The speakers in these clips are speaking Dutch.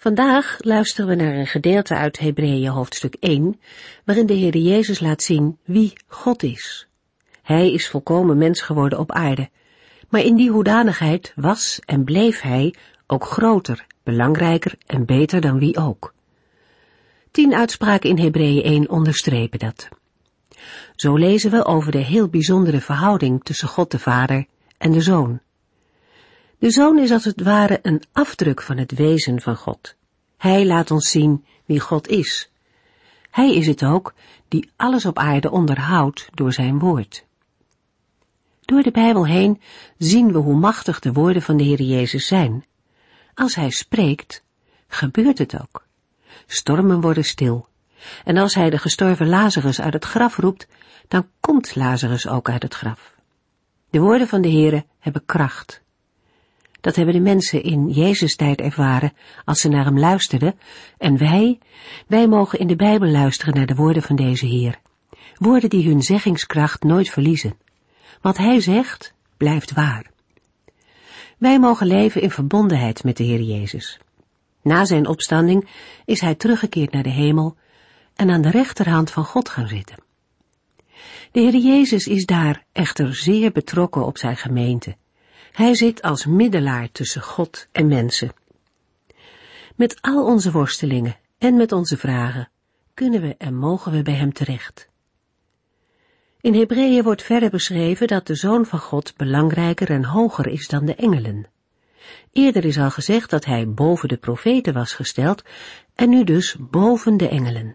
Vandaag luisteren we naar een gedeelte uit Hebreeën hoofdstuk 1, waarin de Heer Jezus laat zien wie God is. Hij is volkomen mens geworden op aarde, maar in die hoedanigheid was en bleef hij ook groter, belangrijker en beter dan wie ook. Tien uitspraken in Hebreeën 1 onderstrepen dat. Zo lezen we over de heel bijzondere verhouding tussen God de Vader en de Zoon. De Zoon is als het ware een afdruk van het wezen van God. Hij laat ons zien wie God is. Hij is het ook die alles op aarde onderhoudt door zijn woord. Door de Bijbel heen zien we hoe machtig de woorden van de Heer Jezus zijn. Als Hij spreekt, gebeurt het ook. Stormen worden stil. En als Hij de gestorven Lazarus uit het graf roept, dan komt Lazarus ook uit het graf. De woorden van de Heere hebben kracht. Dat hebben de mensen in Jezus tijd ervaren als ze naar hem luisterden. En wij, wij mogen in de Bijbel luisteren naar de woorden van deze Heer. Woorden die hun zeggingskracht nooit verliezen. Wat hij zegt, blijft waar. Wij mogen leven in verbondenheid met de Heer Jezus. Na zijn opstanding is hij teruggekeerd naar de hemel en aan de rechterhand van God gaan zitten. De Heer Jezus is daar echter zeer betrokken op zijn gemeente hij zit als middelaar tussen God en mensen. Met al onze worstelingen en met onze vragen kunnen we en mogen we bij Hem terecht. In Hebreeën wordt verder beschreven dat de Zoon van God belangrijker en hoger is dan de engelen. Eerder is al gezegd dat hij boven de profeten was gesteld en nu dus boven de engelen.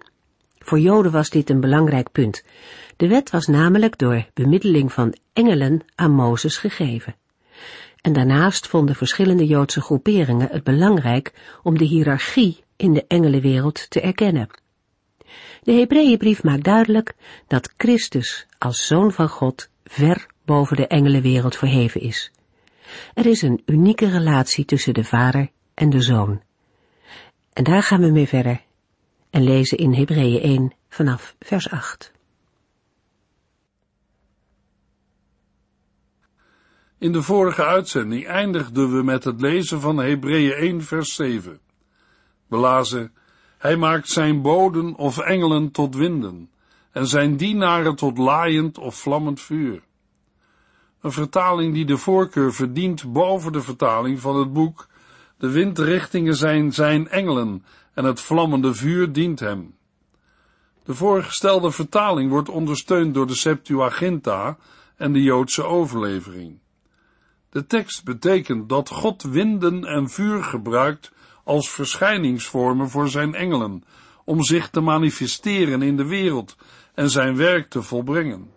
Voor Joden was dit een belangrijk punt. De wet was namelijk door bemiddeling van engelen aan Mozes gegeven. En daarnaast vonden verschillende Joodse groeperingen het belangrijk om de hiërarchie in de engelenwereld te erkennen. De Hebreeënbrief maakt duidelijk dat Christus als Zoon van God ver boven de engelenwereld verheven is. Er is een unieke relatie tussen de Vader en de Zoon. En daar gaan we mee verder en lezen in Hebreeën 1 vanaf vers 8. In de vorige uitzending eindigden we met het lezen van Hebreeën 1 vers 7. We lazen, Hij maakt zijn boden of engelen tot winden en zijn dienaren tot laaiend of vlammend vuur. Een vertaling die de voorkeur verdient boven de vertaling van het boek De windrichtingen zijn zijn engelen en het vlammende vuur dient hem. De voorgestelde vertaling wordt ondersteund door de Septuaginta en de Joodse overlevering. De tekst betekent dat God winden en vuur gebruikt als verschijningsvormen voor zijn engelen, om zich te manifesteren in de wereld en zijn werk te volbrengen.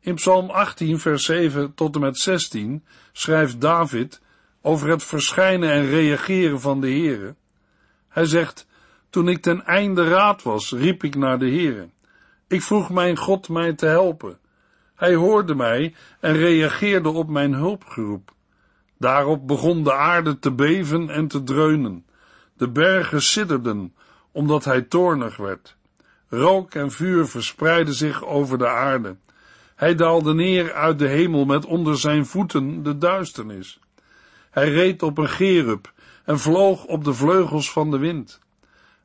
In Psalm 18, vers 7 tot en met 16 schrijft David over het verschijnen en reageren van de Heere. Hij zegt, toen ik ten einde raad was, riep ik naar de Heere. Ik vroeg mijn God mij te helpen. Hij hoorde mij en reageerde op mijn hulpgeroep. Daarop begon de aarde te beven en te dreunen. De bergen sidderden, omdat hij toornig werd. Rook en vuur verspreidden zich over de aarde. Hij daalde neer uit de hemel met onder zijn voeten de duisternis. Hij reed op een gerub en vloog op de vleugels van de wind.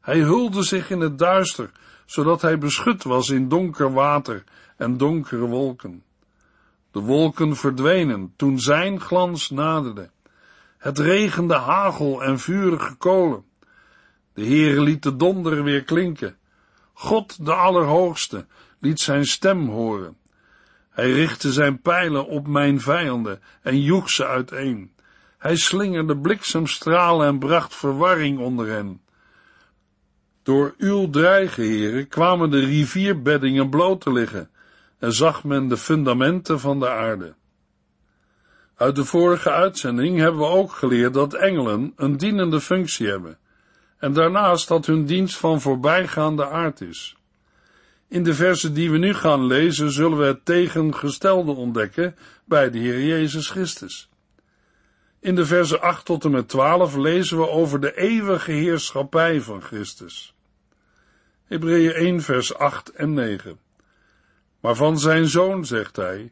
Hij hulde zich in het duister, zodat hij beschut was in donker water en donkere wolken. De wolken verdwenen toen zijn glans naderde. Het regende hagel en vurige kolen. De Heere liet de donder weer klinken. God, de Allerhoogste, liet zijn stem horen. Hij richtte zijn pijlen op mijn vijanden en joeg ze uiteen. Hij slingerde bliksemstralen en bracht verwarring onder hen. Door uw dreigen, heren, kwamen de rivierbeddingen bloot te liggen en zag men de fundamenten van de aarde. Uit de vorige uitzending hebben we ook geleerd dat engelen een dienende functie hebben. en daarnaast dat hun dienst van voorbijgaande aard is. In de versen die we nu gaan lezen zullen we het tegengestelde ontdekken bij de Heer Jezus Christus. In de versen 8 tot en met 12 lezen we over de eeuwige heerschappij van Christus. Hebreeën 1 vers 8 en 9. Maar van zijn zoon zegt hij,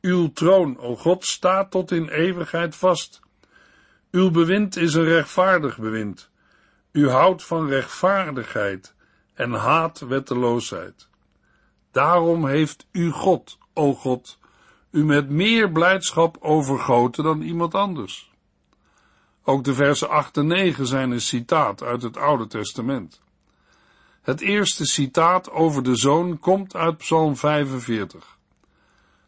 uw troon, o God, staat tot in eeuwigheid vast. Uw bewind is een rechtvaardig bewind. U houdt van rechtvaardigheid en haat wetteloosheid. Daarom heeft u God, o God, u met meer blijdschap overgoten dan iemand anders. Ook de versen 8 en 9 zijn een citaat uit het Oude Testament. Het eerste citaat over de zoon komt uit Psalm 45.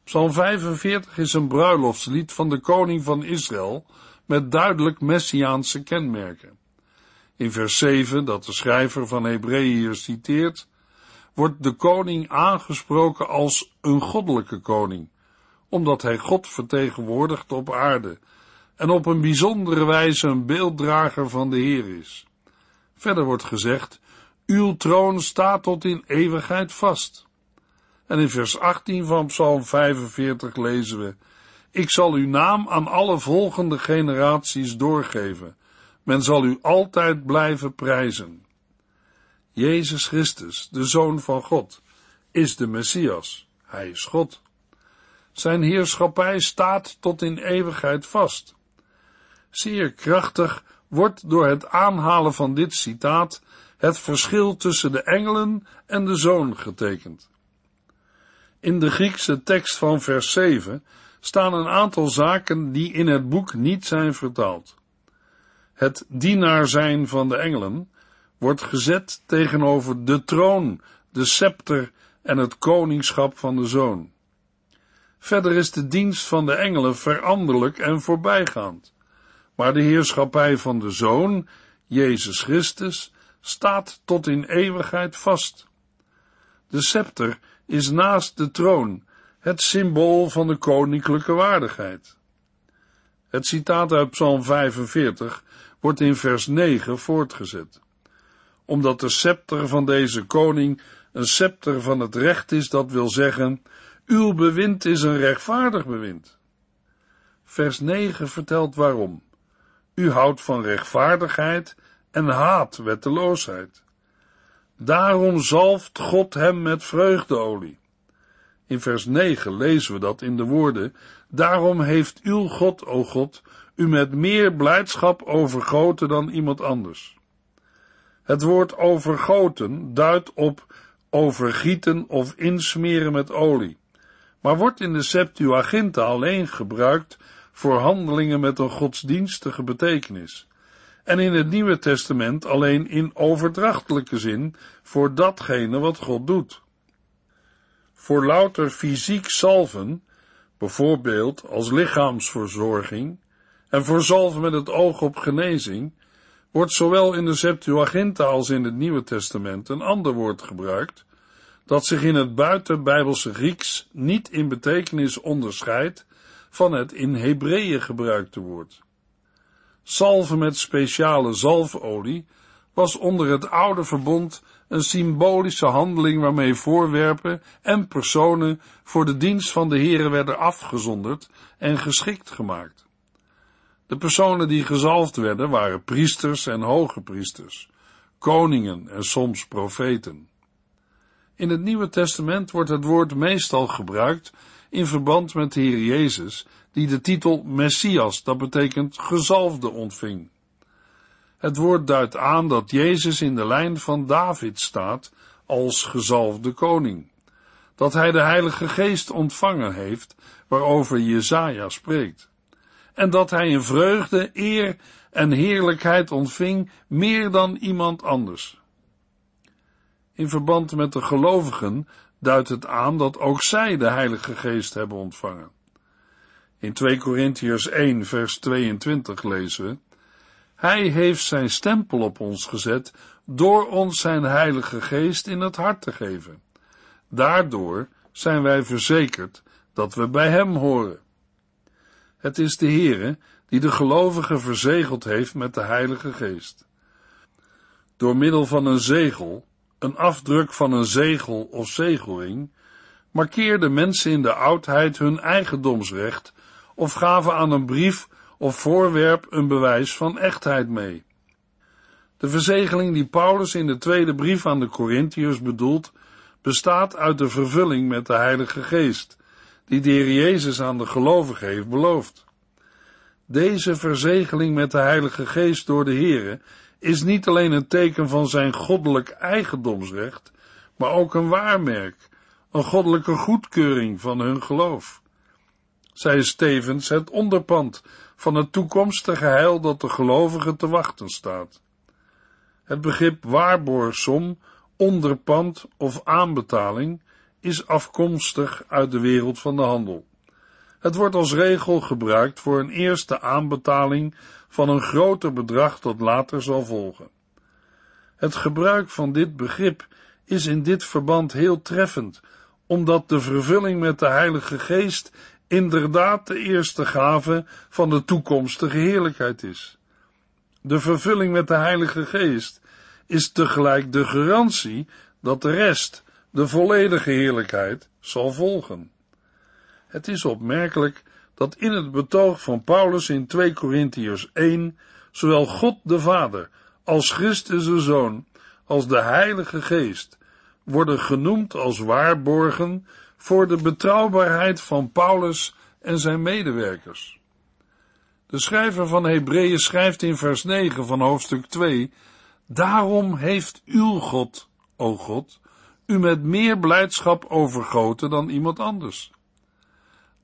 Psalm 45 is een bruiloftslied van de koning van Israël met duidelijk messiaanse kenmerken. In vers 7, dat de schrijver van Hebreeën citeert, wordt de koning aangesproken als een goddelijke koning, omdat hij God vertegenwoordigt op aarde en op een bijzondere wijze een beelddrager van de Heer is. Verder wordt gezegd, uw troon staat tot in eeuwigheid vast. En in vers 18 van Psalm 45 lezen we, ik zal uw naam aan alle volgende generaties doorgeven. Men zal u altijd blijven prijzen. Jezus Christus, de Zoon van God, is de Messias. Hij is God. Zijn heerschappij staat tot in eeuwigheid vast. Zeer krachtig wordt door het aanhalen van dit citaat het verschil tussen de engelen en de zoon getekend. In de Griekse tekst van vers 7 staan een aantal zaken die in het boek niet zijn vertaald. Het dienaar zijn van de engelen wordt gezet tegenover de troon, de scepter en het koningschap van de zoon. Verder is de dienst van de engelen veranderlijk en voorbijgaand, maar de heerschappij van de zoon, Jezus Christus, staat tot in eeuwigheid vast. De scepter is naast de troon het symbool van de koninklijke waardigheid. Het citaat uit Psalm 45 wordt in vers 9 voortgezet. Omdat de scepter van deze koning een scepter van het recht is, dat wil zeggen, uw bewind is een rechtvaardig bewind. Vers 9 vertelt waarom. U houdt van rechtvaardigheid en haat wetteloosheid. Daarom zalft God hem met vreugdeolie. In vers 9 lezen we dat in de woorden, daarom heeft uw God, o God, u met meer blijdschap overgoten dan iemand anders. Het woord overgoten duidt op overgieten of insmeren met olie, maar wordt in de Septuaginta alleen gebruikt voor handelingen met een godsdienstige betekenis en in het Nieuwe Testament alleen in overdrachtelijke zin voor datgene wat God doet. Voor louter fysiek salven, bijvoorbeeld als lichaamsverzorging, en voor zalven met het oog op genezing, wordt zowel in de Septuaginta als in het Nieuwe Testament een ander woord gebruikt, dat zich in het buitenbijbelse Grieks niet in betekenis onderscheidt van het in Hebreeën gebruikte woord. Salven met speciale zalfolie was onder het oude verbond een symbolische handeling waarmee voorwerpen en personen voor de dienst van de Here werden afgezonderd en geschikt gemaakt. De personen die gezalfd werden waren priesters en hoge priesters, koningen en soms profeten. In het Nieuwe Testament wordt het woord meestal gebruikt in verband met de Heer Jezus, die de titel Messias, dat betekent gezalfde, ontving. Het woord duidt aan dat Jezus in de lijn van David staat als gezalfde koning. Dat hij de Heilige Geest ontvangen heeft, waarover Jezaja spreekt. En dat hij in vreugde, eer en heerlijkheid ontving meer dan iemand anders. In verband met de gelovigen duidt het aan dat ook zij de Heilige Geest hebben ontvangen. In 2 Korintiërs 1 vers 22 lezen we, Hij heeft zijn stempel op ons gezet door ons zijn Heilige Geest in het hart te geven. Daardoor zijn wij verzekerd dat we bij Hem horen. Het is de Heere die de gelovigen verzegeld heeft met de Heilige Geest. door middel van een zegel, een afdruk van een zegel of zegelring, markeerden mensen in de oudheid hun eigendomsrecht of gaven aan een brief of voorwerp een bewijs van echtheid mee. De verzegeling die Paulus in de tweede brief aan de Corinthiërs bedoelt, bestaat uit de vervulling met de Heilige Geest, die de Heer Jezus aan de gelovigen heeft beloofd. Deze verzegeling met de Heilige Geest door de Heere is niet alleen een teken van zijn goddelijk eigendomsrecht, maar ook een waarmerk, een goddelijke goedkeuring van hun geloof. Zij is tevens het onderpand van het toekomstige heil dat de gelovigen te wachten staat. Het begrip waarborgsom, onderpand of aanbetaling is afkomstig uit de wereld van de handel. Het wordt als regel gebruikt voor een eerste aanbetaling van een groter bedrag dat later zal volgen. Het gebruik van dit begrip is in dit verband heel treffend, omdat de vervulling met de Heilige Geest inderdaad de eerste gave van de toekomstige heerlijkheid is. De vervulling met de Heilige Geest is tegelijk de garantie dat de rest, de volledige heerlijkheid, zal volgen. Het is opmerkelijk dat in het betoog van Paulus in 2 Corinthiërs 1 zowel God de Vader als Christus de Zoon als de Heilige Geest worden genoemd als waarborgen voor de betrouwbaarheid van Paulus en zijn medewerkers. De schrijver van Hebreeën schrijft in vers 9 van hoofdstuk 2: Daarom heeft uw God, o God, u met meer blijdschap overgoten dan iemand anders.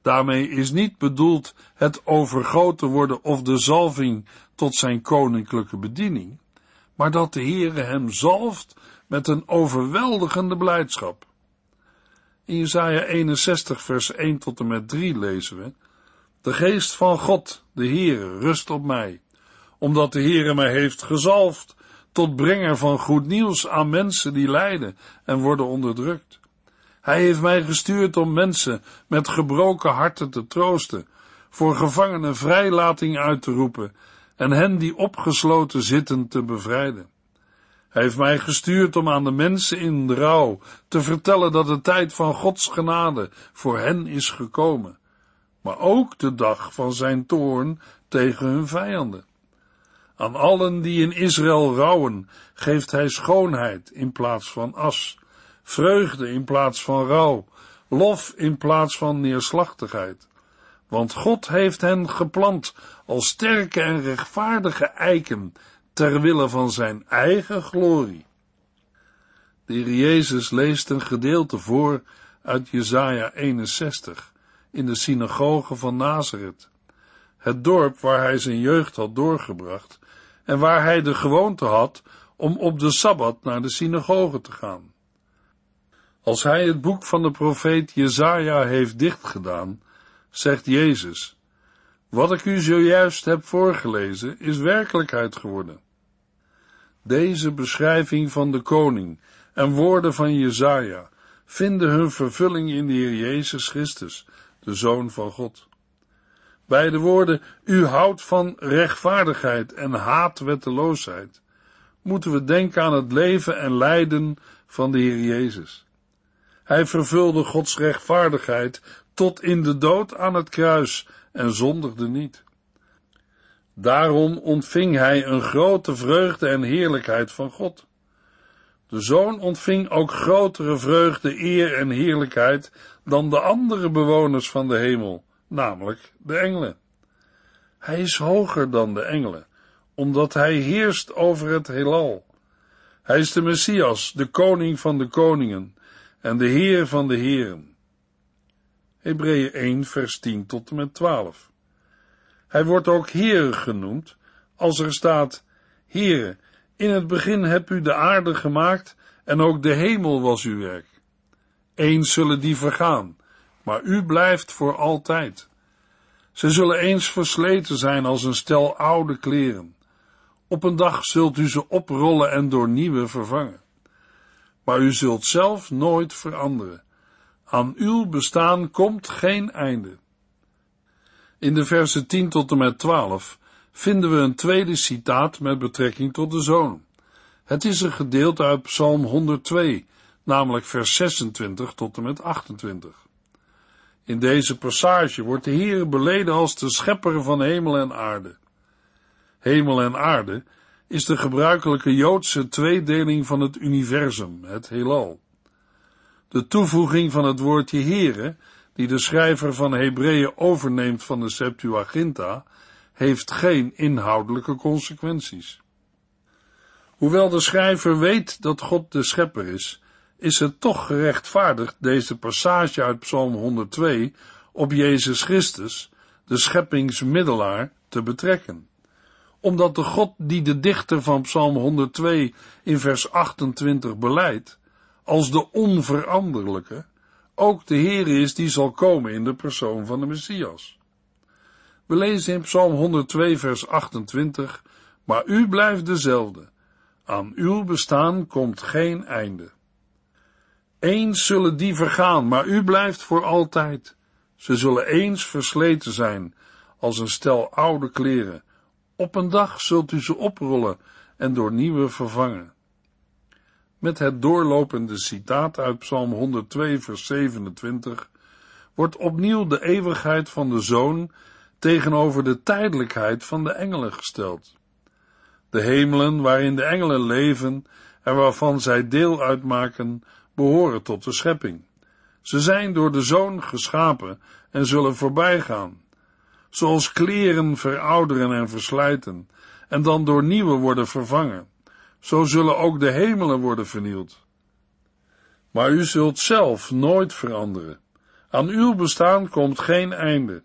Daarmee is niet bedoeld het overgoten worden of de zalving tot zijn koninklijke bediening, maar dat de Heere hem zalft met een overweldigende blijdschap. In Jesaja 61 vers 1 tot en met 3 lezen we, De geest van God, de Heere, rust op mij, omdat de Heere mij heeft gezalfd tot brenger van goed nieuws aan mensen die lijden en worden onderdrukt. Hij heeft mij gestuurd om mensen met gebroken harten te troosten, voor gevangenen vrijlating uit te roepen en hen die opgesloten zitten te bevrijden. Hij heeft mij gestuurd om aan de mensen in de rouw te vertellen dat de tijd van Gods genade voor hen is gekomen, maar ook de dag van zijn toorn tegen hun vijanden. Aan allen die in Israël rouwen, geeft hij schoonheid in plaats van as, vreugde in plaats van rouw, lof in plaats van neerslachtigheid. Want God heeft hen geplant als sterke en rechtvaardige eiken ter wille van zijn eigen glorie. De Heer Jezus leest een gedeelte voor uit Jesaja 61 in de synagoge van Nazareth, het dorp waar hij zijn jeugd had doorgebracht en waar hij de gewoonte had om op de Sabbat naar de synagoge te gaan. Als hij het boek van de profeet Jezaja heeft dichtgedaan, zegt Jezus, wat ik u zojuist heb voorgelezen, is werkelijkheid geworden. Deze beschrijving van de koning en woorden van Jezaja vinden hun vervulling in de Heer Jezus Christus, de Zoon van God. Bij de woorden, u houdt van rechtvaardigheid en haat wetteloosheid, moeten we denken aan het leven en lijden van de Heer Jezus. Hij vervulde Gods rechtvaardigheid tot in de dood aan het kruis en zondigde niet. Daarom ontving hij een grote vreugde en heerlijkheid van God. De zoon ontving ook grotere vreugde, eer en heerlijkheid dan de andere bewoners van de hemel, namelijk de engelen. Hij is hoger dan de engelen, omdat hij heerst over het heelal. Hij is de Messias, de koning van de koningen en de Heer van de Heren. Hebreeën 1 vers 10 tot en met 12. Hij wordt ook Heer genoemd, als er staat, Heere, in het begin heb u de aarde gemaakt en ook de hemel was uw werk. Eens zullen die vergaan, maar u blijft voor altijd. Ze zullen eens versleten zijn als een stel oude kleren. Op een dag zult u ze oprollen en door nieuwe vervangen maar u zult zelf nooit veranderen. Aan uw bestaan komt geen einde. In de versen 10 tot en met 12 vinden we een tweede citaat met betrekking tot de zoon. Het is een gedeelte uit Psalm 102, namelijk vers 26 tot en met 28. In deze passage wordt de Heer beleden als de schepper van hemel en aarde. Hemel en aarde is de gebruikelijke Joodse tweedeling van het universum, het heelal. De toevoeging van het woordje Heere, die de schrijver van Hebreeën overneemt van de Septuaginta, heeft geen inhoudelijke consequenties. Hoewel de schrijver weet dat God de schepper is, is het toch gerechtvaardigd deze passage uit Psalm 102 op Jezus Christus, de scheppingsmiddelaar, te betrekken. Omdat de God die de dichter van Psalm 102 in vers 28 beleidt, als de onveranderlijke, ook de Heer is die zal komen in de persoon van de Messias. We lezen in Psalm 102 vers 28, maar u blijft dezelfde. Aan uw bestaan komt geen einde. Eens zullen die vergaan, maar u blijft voor altijd. Ze zullen eens versleten zijn, als een stel oude kleren. Op een dag zult u ze oprollen en door nieuwe vervangen. Met het doorlopende citaat uit Psalm 102, vers 27 wordt opnieuw de eeuwigheid van de Zoon tegenover de tijdelijkheid van de engelen gesteld. De hemelen waarin de engelen leven en waarvan zij deel uitmaken, behoren tot de schepping. Ze zijn door de Zoon geschapen en zullen voorbijgaan. Zoals kleren verouderen en verslijten en dan door nieuwe worden vervangen, zo zullen ook de hemelen worden vernield. Maar u zult zelf nooit veranderen. Aan uw bestaan komt geen einde.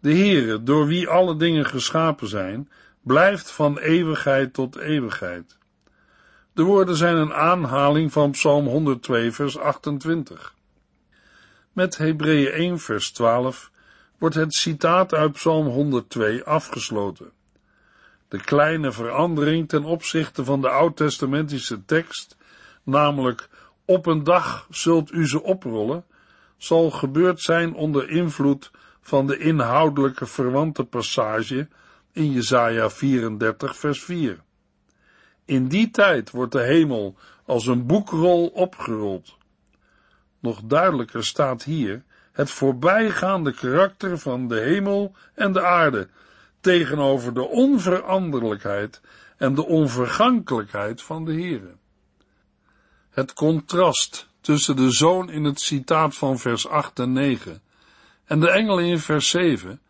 De Heere, door wie alle dingen geschapen zijn, blijft van eeuwigheid tot eeuwigheid. De woorden zijn een aanhaling van Psalm 102, vers 28. Met Hebreeën 1, vers 12 wordt het citaat uit Psalm 102 afgesloten. De kleine verandering ten opzichte van de oud-testamentische tekst, namelijk op een dag zult u ze oprollen, zal gebeurd zijn onder invloed van de inhoudelijke verwante passage in Jesaja 34 vers 4. In die tijd wordt de hemel als een boekrol opgerold. Nog duidelijker staat hier het voorbijgaande karakter van de hemel en de aarde tegenover de onveranderlijkheid en de onvergankelijkheid van de Heere. Het contrast tussen de zoon in het citaat van vers 8 en 9 en de engelen in vers 7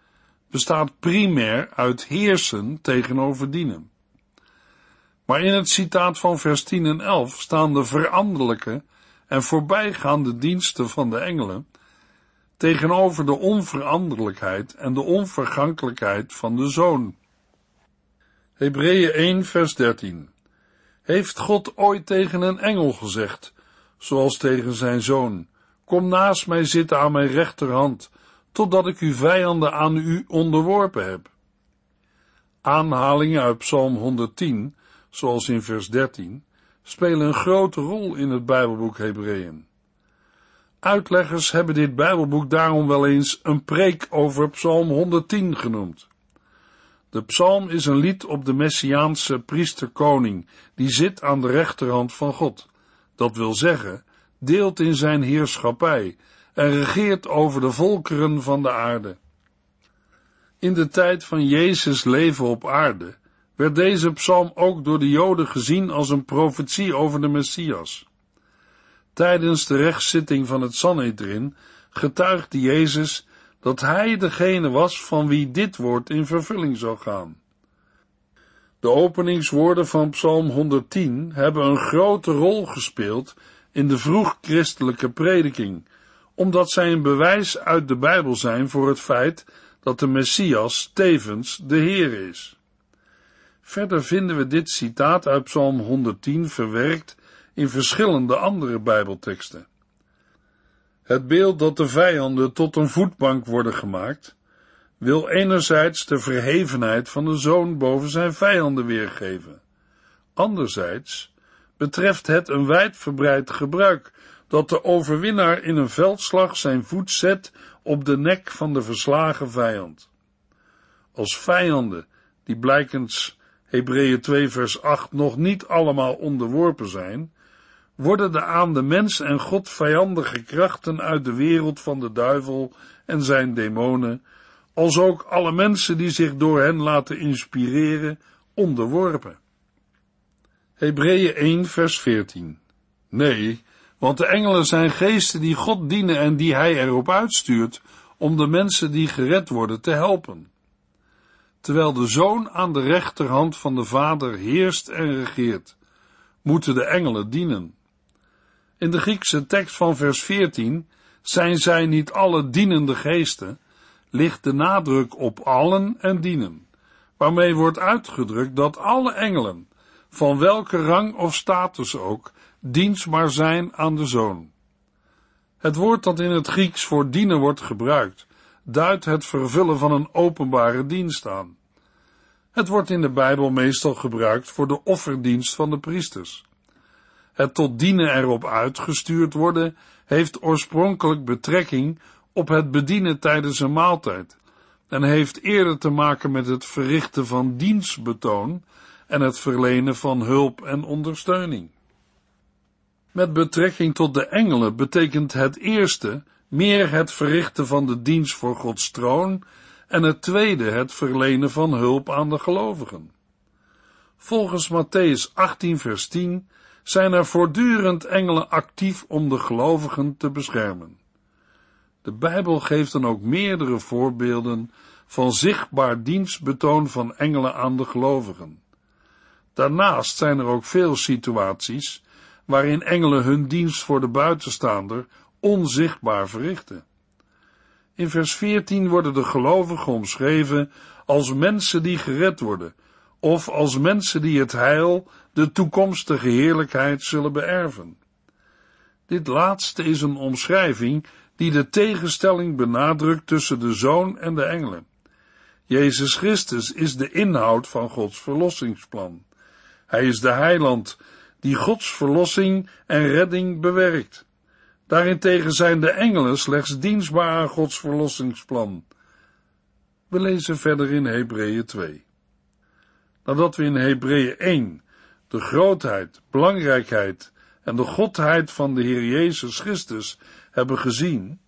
bestaat primair uit heersen tegenover dienen. Maar in het citaat van vers 10 en 11 staan de veranderlijke en voorbijgaande diensten van de engelen tegenover de onveranderlijkheid en de onvergankelijkheid van de Zoon. Hebreeën 1 vers 13 Heeft God ooit tegen een engel gezegd, zoals tegen zijn Zoon, kom naast mij zitten aan mijn rechterhand, totdat ik uw vijanden aan u onderworpen heb? Aanhalingen uit Psalm 110, zoals in vers 13, spelen een grote rol in het Bijbelboek Hebreeën. Uitleggers hebben dit Bijbelboek daarom wel eens een preek over Psalm 110 genoemd. De psalm is een lied op de Messiaanse priesterkoning, die zit aan de rechterhand van God. Dat wil zeggen, deelt in zijn heerschappij en regeert over de volkeren van de aarde. In de tijd van Jezus leven op aarde werd deze psalm ook door de Joden gezien als een profetie over de Messias. Tijdens de rechtszitting van het Sanhedrin getuigde Jezus dat hij degene was van wie dit woord in vervulling zou gaan. De openingswoorden van Psalm 110 hebben een grote rol gespeeld in de vroeg-christelijke prediking, omdat zij een bewijs uit de Bijbel zijn voor het feit dat de Messias tevens de Heer is. Verder vinden we dit citaat uit Psalm 110 verwerkt in verschillende andere Bijbelteksten. Het beeld dat de vijanden tot een voetbank worden gemaakt, wil enerzijds de verhevenheid van de zoon boven zijn vijanden weergeven. Anderzijds betreft het een wijdverbreid gebruik dat de overwinnaar in een veldslag zijn voet zet op de nek van de verslagen vijand. Als vijanden, die blijkens Hebreeën 2 vers 8 nog niet allemaal onderworpen zijn, worden de aan de mens en God vijandige krachten uit de wereld van de duivel en zijn demonen, als ook alle mensen die zich door hen laten inspireren, onderworpen. Hebreeën 1 vers 14 Nee, want de engelen zijn geesten die God dienen en die hij erop uitstuurt om de mensen die gered worden te helpen. Terwijl de zoon aan de rechterhand van de vader heerst en regeert, moeten de engelen dienen. In de Griekse tekst van vers 14 zijn zij niet alle dienende geesten, ligt de nadruk op allen en dienen, waarmee wordt uitgedrukt dat alle engelen, van welke rang of status ook, dienstbaar zijn aan de zoon. Het woord dat in het Grieks voor dienen wordt gebruikt, duidt het vervullen van een openbare dienst aan. Het wordt in de Bijbel meestal gebruikt voor de offerdienst van de priesters. Het tot dienen erop uitgestuurd worden heeft oorspronkelijk betrekking op het bedienen tijdens een maaltijd en heeft eerder te maken met het verrichten van dienstbetoon en het verlenen van hulp en ondersteuning. Met betrekking tot de engelen betekent het eerste meer het verrichten van de dienst voor Gods troon en het tweede het verlenen van hulp aan de gelovigen. Volgens Matthäus 18 vers 10 zijn er voortdurend engelen actief om de gelovigen te beschermen. De Bijbel geeft dan ook meerdere voorbeelden van zichtbaar dienstbetoon van engelen aan de gelovigen. Daarnaast zijn er ook veel situaties waarin engelen hun dienst voor de buitenstaander onzichtbaar verrichten. In vers 14 worden de gelovigen omschreven als mensen die gered worden, of als mensen die het heil, de toekomstige heerlijkheid zullen beërven. Dit laatste is een omschrijving die de tegenstelling benadrukt tussen de zoon en de engelen. Jezus Christus is de inhoud van Gods verlossingsplan. Hij is de heiland die Gods verlossing en redding bewerkt. Daarentegen zijn de engelen slechts dienstbaar aan Gods verlossingsplan. We lezen verder in Hebreeën 2. Nadat we in Hebreeën 1 de grootheid, belangrijkheid en de godheid van de Heer Jezus Christus hebben gezien,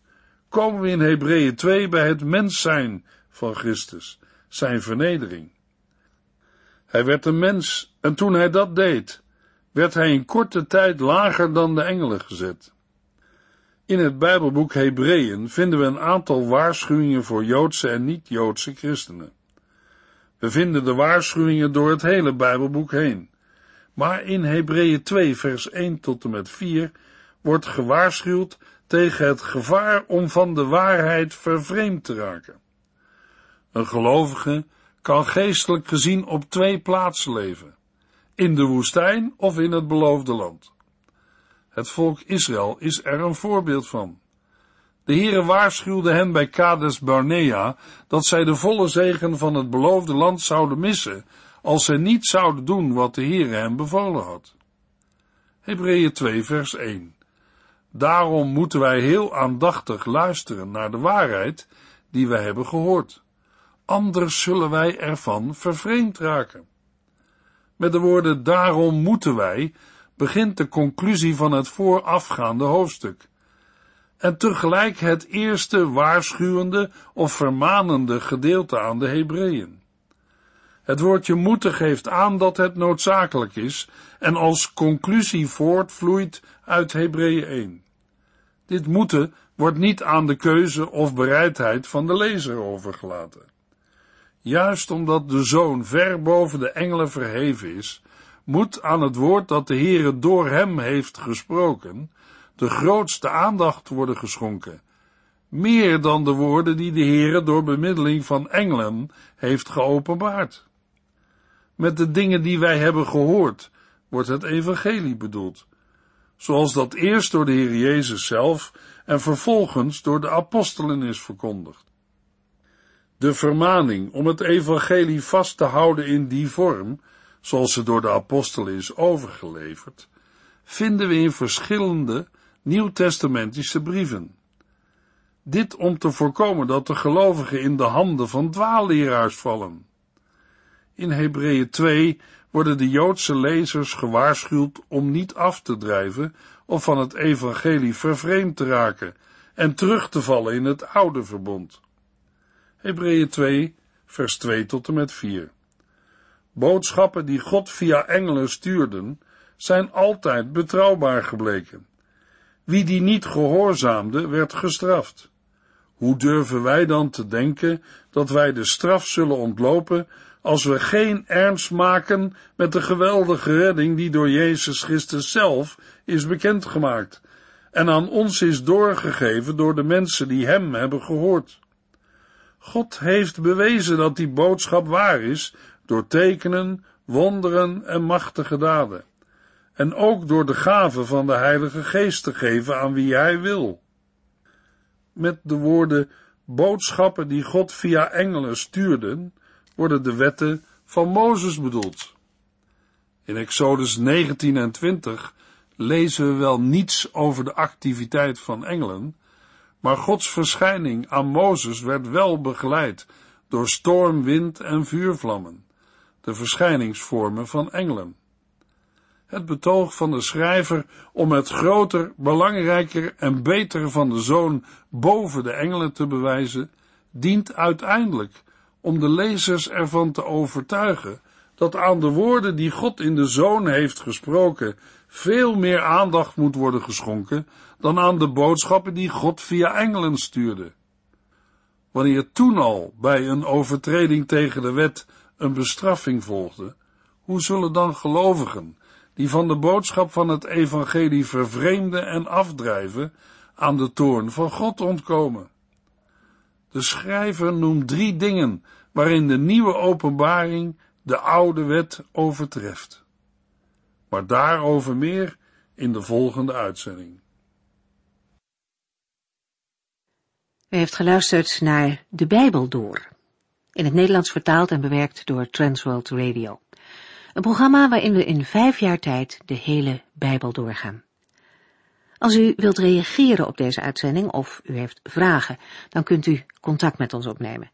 komen we in Hebreeën 2 bij het mens zijn van Christus, zijn vernedering. Hij werd een mens en toen hij dat deed, werd hij in korte tijd lager dan de engelen gezet. In het Bijbelboek Hebreeën vinden we een aantal waarschuwingen voor Joodse en niet-Joodse christenen. We vinden de waarschuwingen door het hele Bijbelboek heen. Maar in Hebreeën 2 vers 1 tot en met 4 wordt gewaarschuwd tegen het gevaar om van de waarheid vervreemd te raken. Een gelovige kan geestelijk gezien op twee plaatsen leven, in de woestijn of in het beloofde land. Het volk Israël is er een voorbeeld van. De Heere waarschuwde hen bij Kades Barnea dat zij de volle zegen van het beloofde land zouden missen als zij niet zouden doen wat de Heere hen bevolen had. Hebreeën 2 vers 1 Daarom moeten wij heel aandachtig luisteren naar de waarheid die wij hebben gehoord. Anders zullen wij ervan vervreemd raken. Met de woorden daarom moeten wij begint de conclusie van het voorafgaande hoofdstuk. En tegelijk het eerste waarschuwende of vermanende gedeelte aan de Hebreeën. Het woordje moeten geeft aan dat het noodzakelijk is en als conclusie voortvloeit uit Hebreeën 1. Dit moeten wordt niet aan de keuze of bereidheid van de lezer overgelaten. Juist omdat de zoon ver boven de engelen verheven is, moet aan het woord dat de Heere door hem heeft gesproken, de grootste aandacht worden geschonken, meer dan de woorden die de Heere door bemiddeling van engelen heeft geopenbaard. Met de dingen die wij hebben gehoord, wordt het evangelie bedoeld, zoals dat eerst door de Heer Jezus zelf en vervolgens door de apostelen is verkondigd. De vermaning om het evangelie vast te houden in die vorm zoals ze door de apostelen is overgeleverd, vinden we in verschillende nieuwtestamentische brieven. Dit om te voorkomen dat de gelovigen in de handen van dwaalleraars vallen. In Hebreeën 2 worden de Joodse lezers gewaarschuwd om niet af te drijven of van het evangelie vervreemd te raken en terug te vallen in het oude verbond. Hebreeën 2, vers 2 tot en met 4. Boodschappen die God via engelen stuurden, zijn altijd betrouwbaar gebleken. Wie die niet gehoorzaamde, werd gestraft. Hoe durven wij dan te denken dat wij de straf zullen ontlopen als we geen ernst maken met de geweldige redding die door Jezus Christus zelf is bekendgemaakt en aan ons is doorgegeven door de mensen die Hem hebben gehoord. God heeft bewezen dat die boodschap waar is door tekenen, wonderen en machtige daden, en ook door de gave van de Heilige Geest te geven aan wie Hij wil. Met de woorden boodschappen die God via engelen stuurden, worden de wetten van Mozes bedoeld. In Exodus 19 en 20 lezen we wel niets over de activiteit van engelen, maar Gods verschijning aan Mozes werd wel begeleid door storm, wind en vuurvlammen, de verschijningsvormen van engelen. Het betoog van de schrijver om het groter, belangrijker en beter van de zoon boven de engelen te bewijzen, dient uiteindelijk om de lezers ervan te overtuigen dat aan de woorden die God in de zoon heeft gesproken veel meer aandacht moet worden geschonken dan aan de boodschappen die God via engelen stuurde. Wanneer toen al bij een overtreding tegen de wet een bestraffing volgde, hoe zullen dan gelovigen, die van de boodschap van het evangelie vervreemden en afdrijven, aan de toorn van God ontkomen? De schrijver noemt drie dingen waarin de nieuwe openbaring de oude wet overtreft. Maar daarover meer in de volgende uitzending. U heeft geluisterd naar De Bijbel Door, in het Nederlands vertaald en bewerkt door Transworld Radio. Een programma waarin we in vijf jaar tijd de hele Bijbel doorgaan. Als u wilt reageren op deze uitzending of u heeft vragen, dan kunt u contact met ons opnemen.